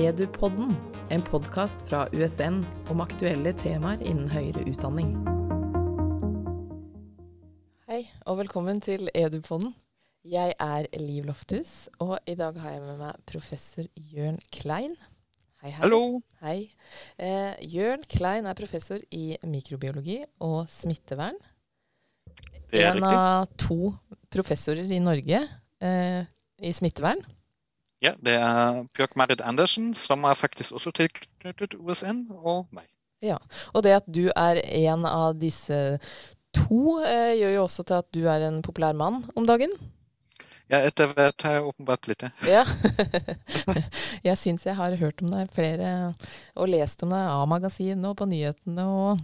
Edupodden, en podkast fra USN om aktuelle temaer innen høyere utdanning. Hei, og velkommen til Edupodden. Jeg er Liv Lofthus, og i dag har jeg med meg professor Jørn Klein. Hei, hei. Hallo. Hei. Eh, Jørn Klein er professor i mikrobiologi og smittevern. Det er en riktig. av to professorer i Norge eh, i smittevern. Ja, det er Bjørk Marit Andersen, som er faktisk også tilknyttet USN, og meg. Ja, Og det at du er en av disse to, eh, gjør jo også til at du er en populær mann om dagen. Ja, etter hvert har jeg åpenbart blitt det. Ja. jeg syns jeg har hørt om deg flere, og lest om deg av magasinet og på nyhetene og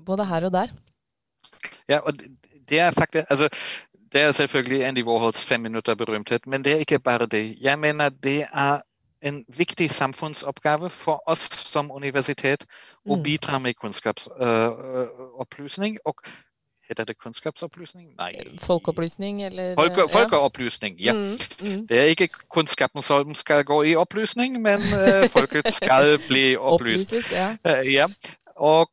både her og der. Ja, og det er faktisk altså, det er selvfølgelig Andy Warhols fem minutter berømthet, men det er ikke bare det. Jeg mener det er en viktig samfunnsoppgave for oss som universitet å Mm. bidra med kunnskapsopplysning. og Heter det kunnskapsopplysning? Nei. Folkeopplysning, eller Folke, folkeopplysning, ja. Mm, mm. Det er ikke kunnskapen som skal gå i opplysning, men uh, folket skal bli opplyst. Opplyses, ja. Uh, ja. Og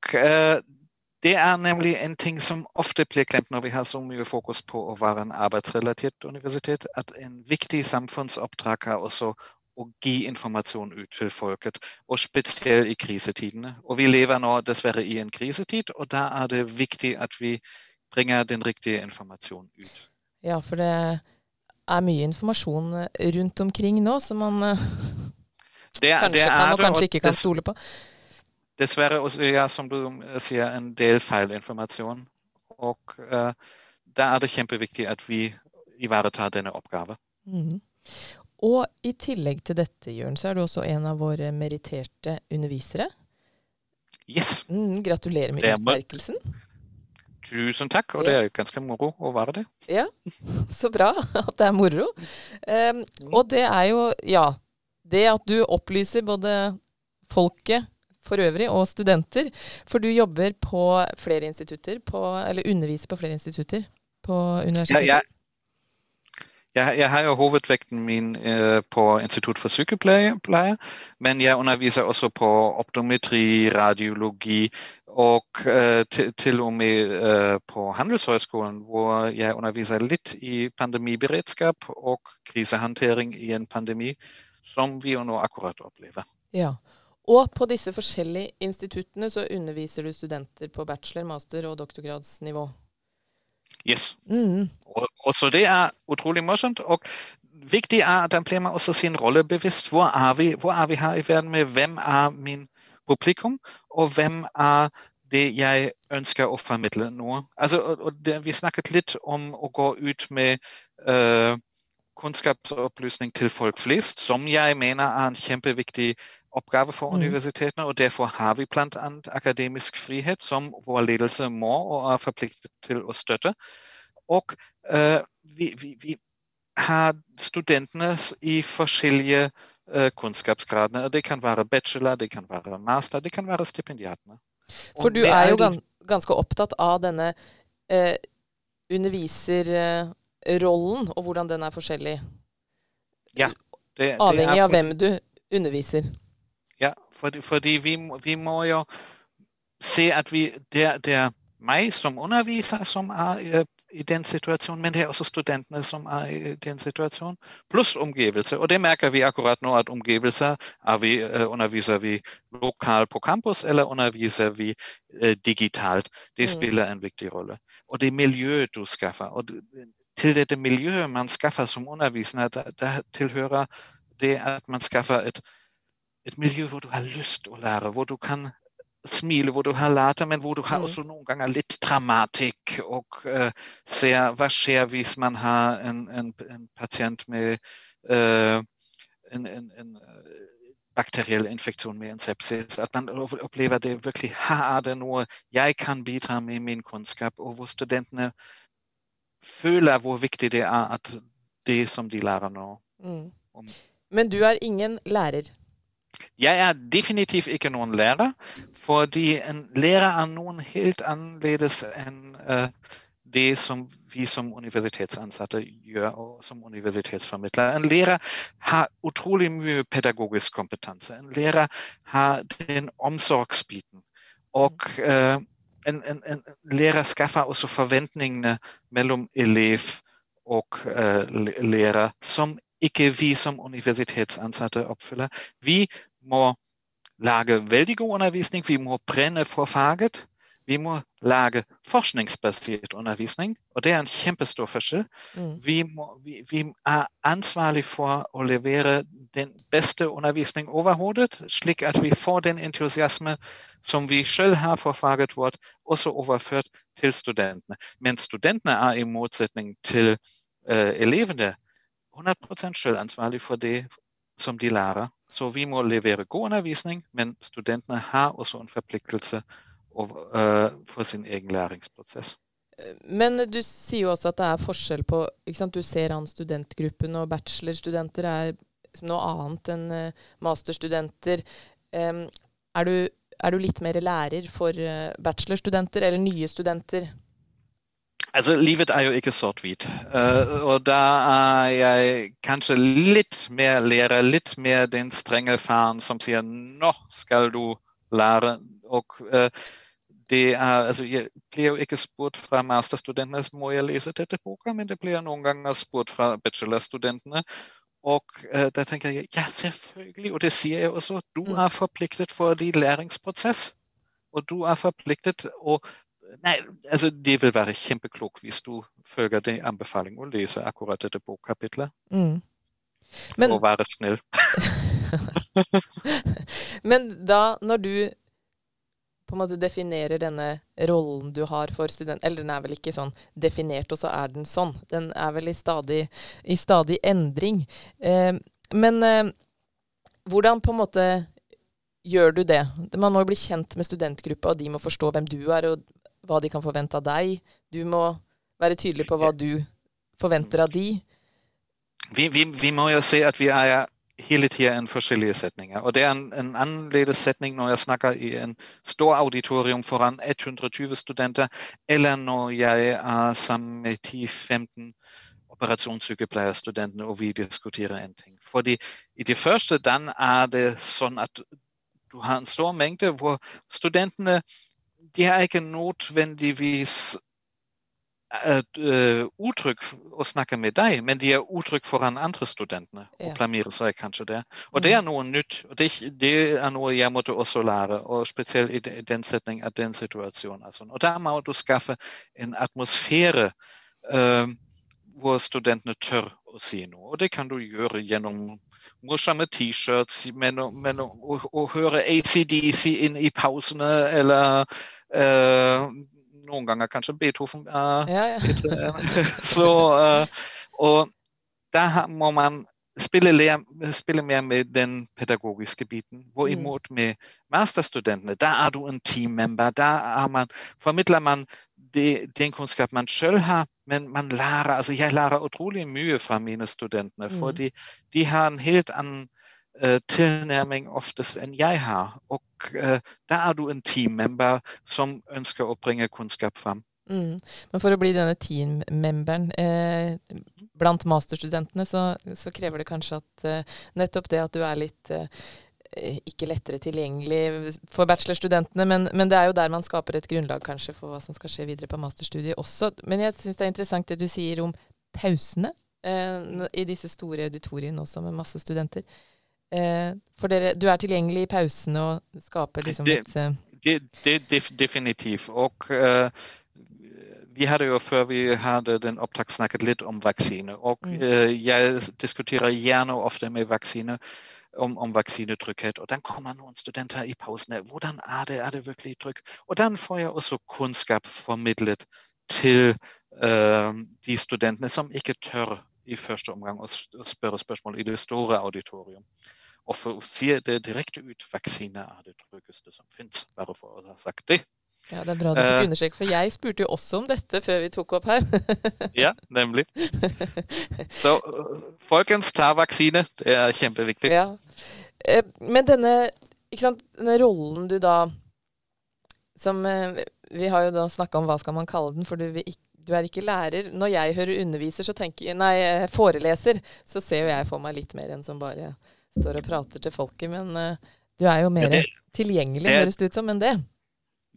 det er nemlig en ting som ofte blir glemt når vi har så mye fokus på å være en arbeidsrelatert universitet, at en viktig samfunnsoppdrag er også å gi informasjon ut til folket, og spesielt i krisetidene. Og vi lever nå dessverre i en krisetid, og da er det viktig at vi bringer den riktige informasjonen ut. ja, for det er mye informasjon rundt omkring nå som man Det, kanskje det kan og kanskje ikke kan stole på. Dessverre også, ja, som du sier, en del feilinformasjon. Og uh, da er det kjempeviktig at vi ivaretar denne oppgaven. Mm. Og i tillegg til dette, Jørn, så er du også en av våre meritterte undervisere. Yes, Mm, gratulerer med er utmerkelsen. tusen takk, og det er ganske moro å være det. Ja, så bra at det er moro. Um, og det er jo, ja Det at du opplyser både folket for øvrig og studenter. For du jobber på flere institutter, på, eller underviser på flere institutter på universitetet. Ja, jeg, jeg har jo hovedvekten min eh, på Institutt for sykepleie, pleie, men jeg underviser også på optometri, radiologi og eh, til, til og med eh, på Handelshøyskolen, hvor jeg underviser litt i pandemiberedskap og krisehåndtering i en pandemi, som vi jo nå akkurat opplever. Ja. Og på disse forskjellige instituttene så underviser du studenter på bachelor-, master- og doktorgradsnivå. Yes. Mm. Og, og så det er utrolig morsomt. Og viktig er at da blir man også sin rolle bevisst. Hvor er vi, hvor er vi her i verden med hvem er min publikum, og hvem er det jeg ønsker å formidle noe. Altså, og, og det, vi snakket litt om å gå ut med uh, kunnskapsopplysning til folk flest, som jeg mener er en kjempeviktig oppgave for Mm. universitetene. og Derfor har vi bl.a. akademisk frihet, som vår ledelse må og er forpliktet til å støtte. Og uh, vi, vi, vi har studentene i forskjellige uh, kunnskapsgradene. og Det kan være bachelor, det kan være master, det kan være stipendiatene. For Og du er jo gans ganske opptatt av denne uh, underviserrollen, og hvordan den er forskjellig. det, det Avhengig er av hvem du underviser. Ja, fordi, fordi vi, vi må jo se at vi, det, det meg som underviser som er eh, i den situasjonen, men det er også studentene som er i den situasjonen, pluss omgivelser. Og det merker vi akkurat nå, at omgivelser er vi, eh, underviser vi lokalt på campus, eller underviser vi eh, digitalt. Det Mm. spiller en viktig rolle. Og det miljøet du skaffer. og det- til dette miljøet man skaffer som undervisende, der, der tilhører det at man skaffer et et miljø hvor du har lyst å lære, hvor du kan smile, hvor du har latter, men hvor du har Mm. også noen ganger litt dramatikk. Og uh, ser hva skjer hvis man har en, en, en pasient med uh, en, en, en eh, bakteriell infeksjon med en sepsis. At man opplever det virkelig her er det noe jeg kan bidra med min kunnskap, og hvor studentene føler hvor viktig det er at det som de lærer nå. Mm. Men du er ingen lærer. Jeg er definitivt ikke noen lærer, fordi en lærer er noen helt annerledes enn eh, det som vi som universitetsansatte gjør og som universitetsformidlere. En lærer har utrolig mye pedagogisk kompetanse. En lærer har den omsorgsbiten. Og uh, en, en, en, lærer skaffer også forventningene mellom elev og uh, lærer, som ikke vi som universitetsansatte oppfyller. Vi må lage veldig vi må brenne for faget. Vi må lage forskningsbasert undervisning, og det er en kjempestor forskjell. Mm. Vi, må, vi, vi, er ansvarlig for å levere den beste undervisning overhodet, slik at vi får den entusiasme som vi selv har for faget vårt, også overført til studentene. Men studentene er i motsetning til uh, elevene 100 selv ansvarlig for det som de lærer. Så vi må levere god undervisning, men studentene har også en forpliktelse uh, for sin egen læringsprosess. Men du sier jo også at det er forskjell på Du ser an studentgruppen, og bachelorstudenter er noe annet enn uh, masterstudenter. Er, du, er, du, litt mer lærer for uh, bachelorstudenter eller nye studenter? Altså, Livet er jo ikke sort-hvit. Uh, og da er jeg kanskje litt mer lærer, litt mer den strenge faren som sier 'nå skal du lære'. Og uh, det er, altså, Jeg blir jo ikke spurt fra masterstudentene må jeg lese dette boka, men det blir noen ganger spurt fra bachelorstudentene. Og uh, da tenker jeg ja, selvfølgelig, og det sier jeg også, du mm. er forpliktet for din læringsprosess. Og du er forpliktet å Nei, altså det vil være kjempeklokt hvis du følger den anbefalingen å lese akkurat dette bokkapitlet. Mm. For å være snill. Men da, når du på en måte definerer denne rollen du har for student... Eller den er vel ikke sånn definert, og så er den sånn. Den er vel i stadig, i stadig endring. Eh, men eh, hvordan på en måte gjør du det? Man må bli kjent med studentgruppa, og de må forstå hvem du er, og hva de kan forvente av deg. Du må være tydelig på hva du forventer av de. Vi, vi, vi må jo se at vi er hele tida en forskjellige setninger. Og det er en, en, annerledes setning når jeg snakker i en stor auditorium foran 120 studenter, eller når jeg er sammen med 10-15 operasjonssykepleierstudenter og vi diskuterer en ting. Fordi i det første den er det sånn at du har en stor mengde hvor studentene de er ikke nødvendigvis uh, uttrykk å snakke med deg, men de er uttrykk foran andre studentene. Ja. og blamerer seg kanskje der. Og det er mm. noe nytt. og det, det, er noe jeg måtte også lære, og spesielt i den setning av den situasjonen. Og da må du skaffe en atmosfære uh, hvor studentene tør å si noe. Og det kan du gjøre gjennom morsomme T-shirts, og, å, høre ACDC inn i pausene, eller uh, noen ganger kanskje Beethoven er ja, ja. Så, uh, og da må man spille, spille, mer med den pedagogiske biten. Hvorimot mm. med masterstudentene, da er du en teammember. Da man, formidler man det, den kunnskap man selv har, men man lærer altså Jeg lærer utrolig mye fra mine studenter, mm. fordi de har en helt annen uh, tilnærming oftest enn jeg har. Og uh, da er du en teammember som ønsker å bringe kunnskap fram. Mm. Men for å bli denne teammemberen eh, blant masterstudentene, så, så, krever det kanskje at eh, nettopp det at du er litt eh, ikke lettere tilgjengelig for bachelorstudentene, men, men, det er jo der man skaper et grunnlag kanskje for hva som skal skje videre på masterstudiet også. Men jeg syns det er interessant det du sier om pausene i disse store auditoriene også med masse studenter. Eh, for dere, du er tilgjengelig i pausene og skaper liksom det, et uh, det, det, definitivt. Og uh, vi hadde jo før vi hadde den opptak snakket litt om vaksine. Og uh, jeg diskuterer gjerne ofte med vaksine om, om vaksinetrygghet. Og den kommer noen studenter i pausene. Hvordan er det? Er det virkelig trygg? Og den får jeg også kunnskap formidlet til uh, de studentene som ikke tør i første omgang å spørre spørsmål i det store auditorium og for, å si det direkte ut vaksine er det tryggeste som finnes, bare for å ha sagt det. Ja, Det er bra du fikk uh, understreke, for jeg spurte jo også om dette før vi tok opp her. ja, nemlig. Så folkens, ta vaksine. Det er kjempeviktig. Ja. Uh, men denne, sant, denne, rollen du da som uh, Vi har jo da snakka om hva skal man kalle den, for du, du du er ikke lærer. Når jeg hører underviser, så tenker nei, eh, foreleser, så ser jo jeg for meg litt mer enn som bare står og prater til folket. Men uh, du er jo mer det, tilgjengelig, høres det ut som, enn det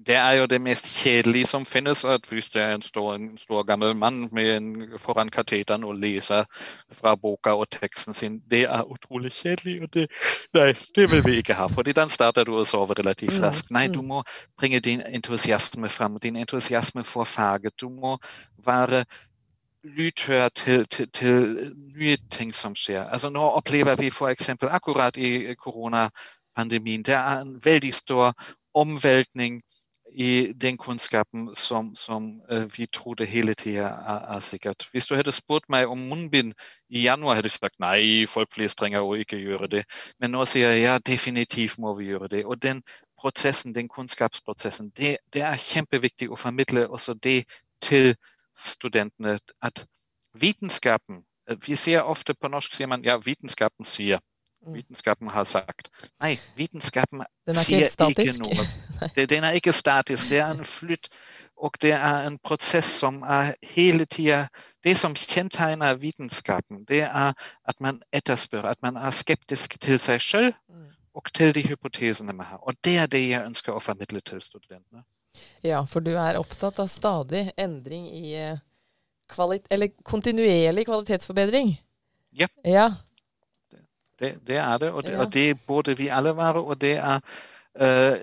det er jo det mest kjedelige som finnes. at Hvis det er en stor, en stor gammel mann en, foran kateteren og leser fra boka og teksten sin, det er utrolig kjedelig. og det, Nei, det vil vi ikke ha. fordi den starter du å sove relativt mm, raskt. Nei, du mm. må bringe din entusiasme frem. Din entusiasme for faget. Du må være lydhør til, til, til, nye ting som skjer. Altså Nå opplever vi f.eks. akkurat i koronapandemien det er en veldig stor omveltning i den kunnskapen som, som uh, vi trodde hele tida er, er, sikkert. Hvis du hadde spurt meg om munnbind i januar, hadde jeg sagt nei, folk flest trenger å ikke gjøre det. Men nå sier jeg ja, definitivt må vi gjøre det. Og den prosessen, den kunnskapsprosessen, det, det er kjempeviktig å formidle også det til studentene. At vitenskapen eh, Vi sier ofte på norsk sier man ja, vitenskapen sier. Mm. Vitenskapen har sagt. Nei, vitenskapen sier ikke noe. Den er ikke statisk. Det er en flytt. Og det er en prosess som er hele tida Det som kjennetegner vitenskapen, det er at man etterspør, at man er skeptisk til seg selv mm. og til de hypotesene man har. Og det er det jeg ønsker å formidle til studentene. Ja, for du er opptatt av stadig endring i eh, kvalit eller kontinuerlig kvalitetsforbedring. Ja. ja. Det, det er det, og det, og det, burde vi alle være. Og det er uh,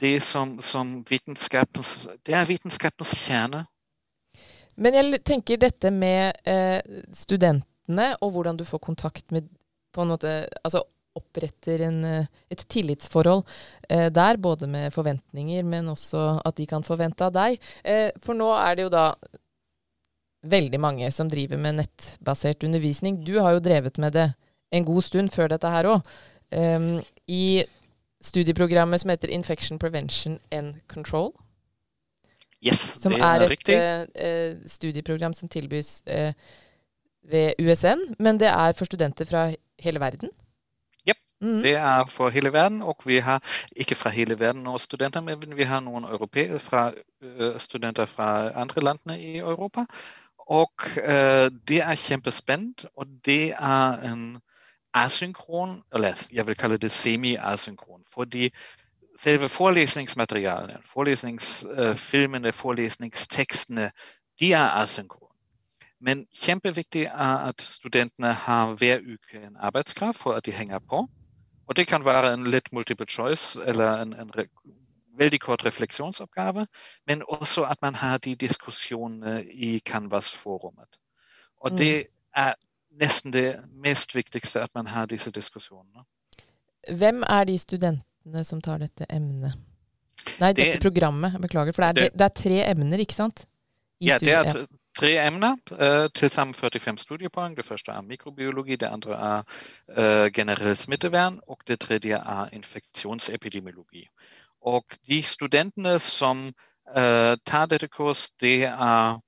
det som, som vitenskapens Det er vitenskapens kjerne. Men jeg tenker dette med uh, studentene, og hvordan du får kontakt med på en måte, altså oppretter en, eh, et tillitsforhold eh, der, både med forventninger, men også at de kan forvente av deg. Eh, for nå er det jo da veldig mange som driver med nettbasert undervisning. Du har jo drevet med det en god stund før dette her òg. Um, ehm, I studieprogrammet som heter Infection Prevention and Control. Yes, som det er, er et uh, studieprogram som tilbys uh, ved USN, men det er for studenter fra hele verden. Yep, mm. det er for hele verden. Og vi har ikke fra hele verden noen studenter, men vi har noen fra, uh, studenter fra andre landene i Europa. Og det er kjempespent, og det er en asynkron, eller jeg vil kalle det semi-asynkron. Fordi selve forelesningsmaterialene, forelesningsfilmene, forelesningstekstene, de er asynkrone. Men kjempeviktig er at studentene har hver uke en arbeidskraft for at de henger på. Og det kan være en litt multiple choice eller en, en veldig kort refleksjonsoppgave, men også at man har de diskusjonene i Canvas-forumet. Og det mm. er nesten det mest viktigste at man har disse diskusjonene. Hvem er de studentene som tar dette emnet? Nei, det, dette programmet. Beklager. For det er, det, det er, tre emner, ikke sant? I ja, det er tre emner. Uh, til sammen 45 studiepoeng. Det første er mikrobiologi, det andre er uh, generell smittevern, og det tredje er infeksjonsepidemiologi. Og de studentene som uh, tar dette kurs, det er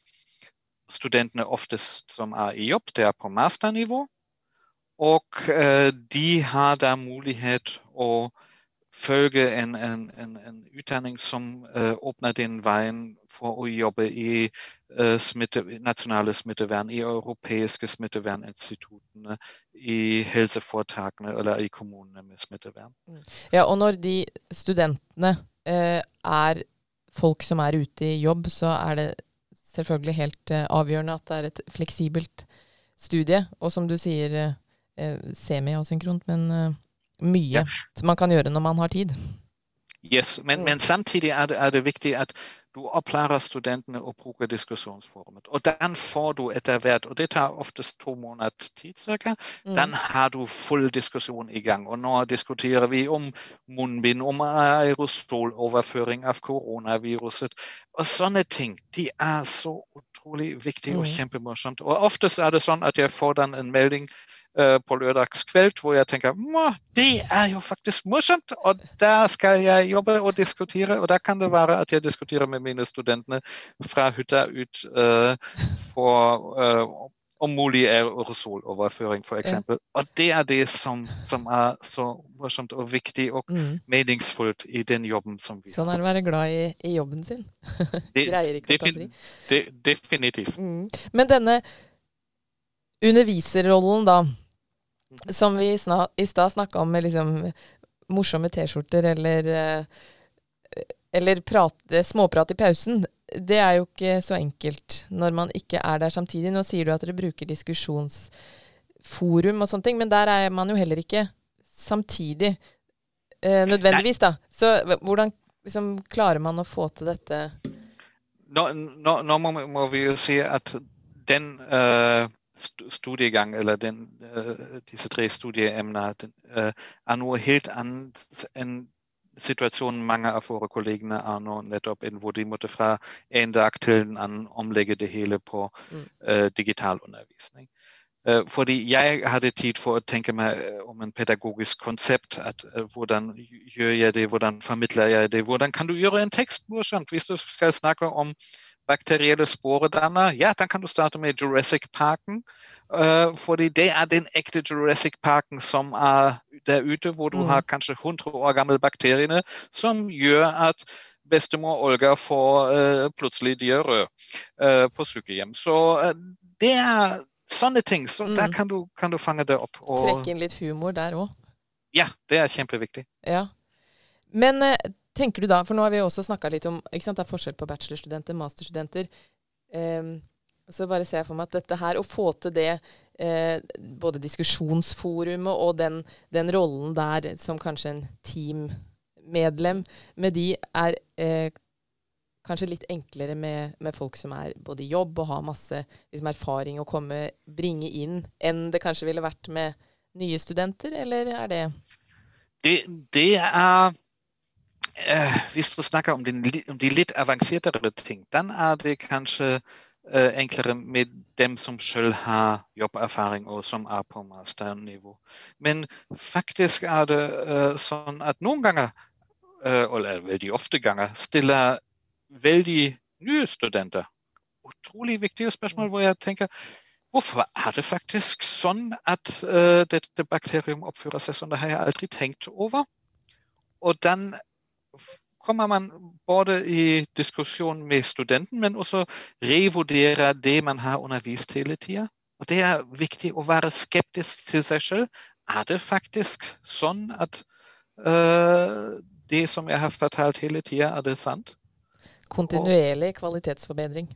studentene oftest som er i jobb, det er på masternivå. Og eh, de har da mulighet å følge en, en, en, en utdanning som eh, åpner den veien for å jobbe i eh, smitte, nasjonale smittevern, i europeiske smitteverninstituttene, i helseforetakene eller i kommunene med smittevern. Mm. Ja, og når de studentene eh, er folk som er ute i jobb, så er det selvfølgelig helt uh, avgjørende at det er et fleksibelt studie. Og som du sier, uh, semi-asynkront, men mye ja. som man kan gjøre når man har tid. Yes, men, men samtidig er det, er det, viktig at du opplærer studentene å bruke diskusjonsforumet. Og den får du etter hvert, og det tar oftest to måneder tid cirka, mm. den har du full diskusjon i gang. Og nå diskuterer vi om munnbind, om aerosoloverføring av koronaviruset. Og sånne ting. De er så utrolig viktige og mm. kjempemorsomt. Og oftest er det sånn at jeg får den en melding Eh, på lørdagskveld hvor jeg tenker det er jo faktisk morsomt, og der skal jeg jobbe og diskutere. Og da kan det være at jeg diskuterer med mine studentene fra hytta ut uh, for uh, om mulig er aerosoloverføring, f.eks. Ja. Og det er det som, som, er så morsomt og viktig og mm. meningsfullt i den jobben som vi har. Sånn er det å være glad i, i jobben sin. Greier ikke å ta fri. De, definitivt. Mm. Men denne underviserrollen, da, som vi i stad snakka om med liksom morsomme T-skjorter eller, eh, eller prate, småprat i pausen, det er jo ikke så enkelt når man ikke er der samtidig. Nå sier du at dere bruker diskusjonsforum og sånne ting, men der er man jo heller ikke samtidig eh, nødvendigvis, da. Så hvordan liksom, klarer man å få til dette? Nå, nå, nå må, må, vi jo si at den uh, studiegang, eller den, uh, disse tre studieemner, den, uh, er noe helt annet enn situasjonen mange av våre kollegene er nå nettopp inn, hvor de måtte fra en dag til en annen omlegge det hele på mm. uh, digital undervisning. Uh, fordi jeg hadde tid for å tenke meg uh, om en pedagogisk konsept. At, hvordan gjør jeg det, hvordan formidler jeg det, hvordan kan du gjøre en tekst morsomt? Hvis du skal snakke om bakterielle sporedanner, ja, da kan du starte med Jurassic Parken. Uh, fordi det er den ekte Jurassic Parken som er der ute, hvor du mm. har kanskje 100 år gamle bakteriene, som gjør at bestemor Olga får uh, plutselig diaré uh, på sykehjem. Så det er sånne ting. Så mm. der kan du, kan du, fange det opp. Og... Trekke inn litt humor der òg. Ja, det er kjempeviktig. Ja. Men tenker du da, for nå har vi også snakka litt om ikke sant, det er forskjell på bachelorstudenter, masterstudenter. Um, så bare ser jeg for meg at dette her, å få til det, eh, både diskusjonsforumet og den, den, rollen der som kanskje en teammedlem med de, er eh, kanskje litt enklere med, med, folk som er både i jobb og har masse liksom, erfaring å komme, bringe inn, enn det kanskje ville vært med nye studenter, eller er det Det, det er eh, Hvis du snakker om, den, om de litt avanserte ting, da er det kanskje Eh, enklere med dem som selv har jobberfaring og som er på masternivå. Men faktisk er det uh, sånn at noen ganger, uh, eller veldig ofte ganger, stiller veldig nye studenter utrolig viktige spørsmål hvor jeg tenker Hvorfor er det faktisk sånn at uh, dette bakterium oppfører seg sånn? Det har jeg aldri tenkt over. Og den kommer man både i diskusjon med studenten, men også revurdere det man har undervist hele tida. Det er viktig å være skeptisk til seg selv. Er det faktisk sånn at uh, det som jeg har fortalt hele tida, er det sant? Kontinuerlig kvalitetsforbedring.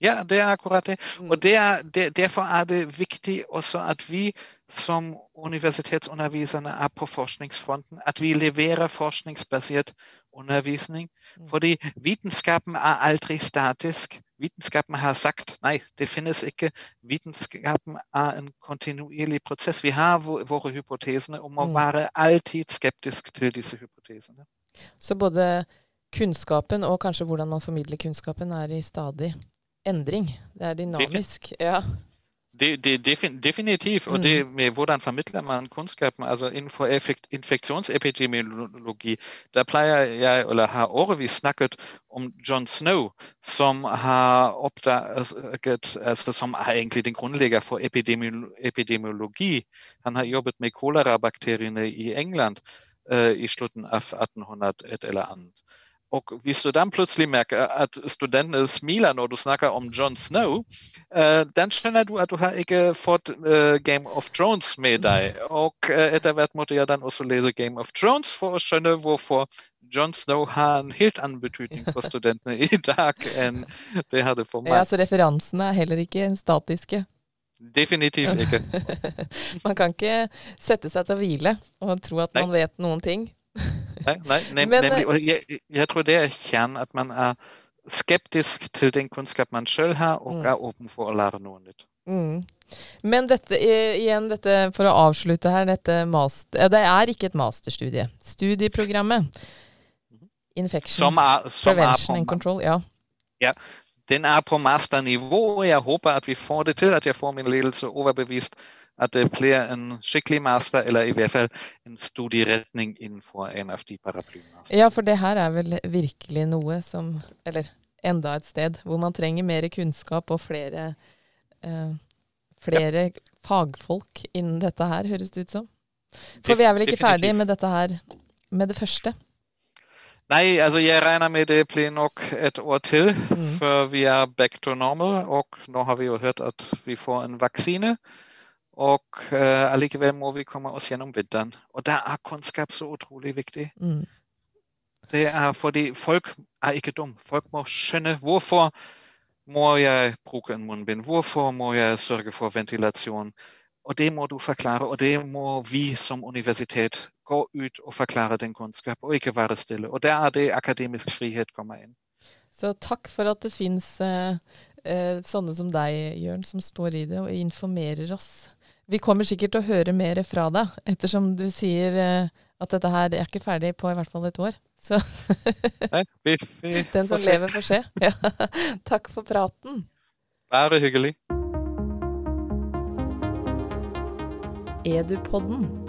Ja, det er akkurat det. Mm. Og det er, det, Derfor er det viktig også at vi som universitetsundervisere er på forskningsfronten. At vi leverer forskningsbasert undervisning. Mm. Fordi vitenskapen er aldri statisk. Vitenskapen har sagt nei, det finnes ikke. Vitenskapen er en kontinuerlig prosess. Vi har våre hypotesene og må mm. være alltid skeptisk til disse hypotesene. Så både kunnskapen og kanskje hvordan man formidler kunnskapen, er i stadig endring. Det er dynamisk. Ja. De, de, defin, definitivt. Og det mm. med hvordan formidler man kunnskapen. altså Innenfor infeksjonsepidemiologi der pleier jeg, eller har årevis snakket om John Snow, som har oppdaget altså Som er egentlig den grunnlegger for epidemiologi. Han har jobbet med kolerabakteriene i England uh, i slutten av 1800 et eller annet. Og hvis du dann plutselig merker at studentene smiler når du snakker om John Snow, uh, dann skjønner du at du har ikke fått uh, Game of Thrones med deg. Og uh, etter hvert måtte jeg dann også lese Game of Thrones for å skjønne hvorfor John Snow har en helt annen betydning for studentene i dag enn det hadde for meg. Ja, Så referansene er heller ikke statiske? Definitivt ikke. man kan ikke sette seg til å hvile og tro at man vet noen ting. Nei, nei nei nemlig. Og jeg, jeg, tror det er kjernen. At man er skeptisk til den kunnskap man sjøl har, og mm. er åpen for å lære noe nytt. Mm. Men dette, igjen, dette, for å avslutte her, master, det er ikke et masterstudie. Studieprogrammet mhm. Infection som er, som Prevention and Control. Ja. ja. Den er på masternivå, og jeg håper at vi får det til. At jeg får min ledelse overbevist at det blir en skikkelig master, eller i hvert fall en studieretning innenfor en av de paraplyene. Ja, for det her er vel virkelig noe som Eller enda et sted hvor man trenger mer kunnskap og flere, eh, flere ja. fagfolk innen dette her, høres det ut som. For vi er vel ikke ferdig med dette her med det første? Nei, altså jeg regner med det blir nok et år til mm. før vi er back to normal. Og nå har vi jo hørt at vi får en vaksine. Og uh, allikevel må vi komme oss gjennom vinteren. Og der er kunnskap så utrolig viktig. Mm. Det er fordi folk er ikke dumme. Folk må skjønne hvorfor må jeg bruke en munnbind. Hvorfor må jeg sørge for ventilasjon? Og det må du forklare, og det må vi som universitet gå ut og forklare den kunnskap, og ikke være stille. Og der er det akademisk frihet kommer inn. Så takk for at det fins eh, eh, sånne som deg, Jørn, som står i det og informerer oss. Vi kommer sikkert til å høre mer fra deg, ettersom du sier eh, at dette her er ikke ferdig på i hvert fall et år. Så Nei, vi, vi Den som lever, får se. Ja. Takk for praten. Bare hyggelig. Edupodden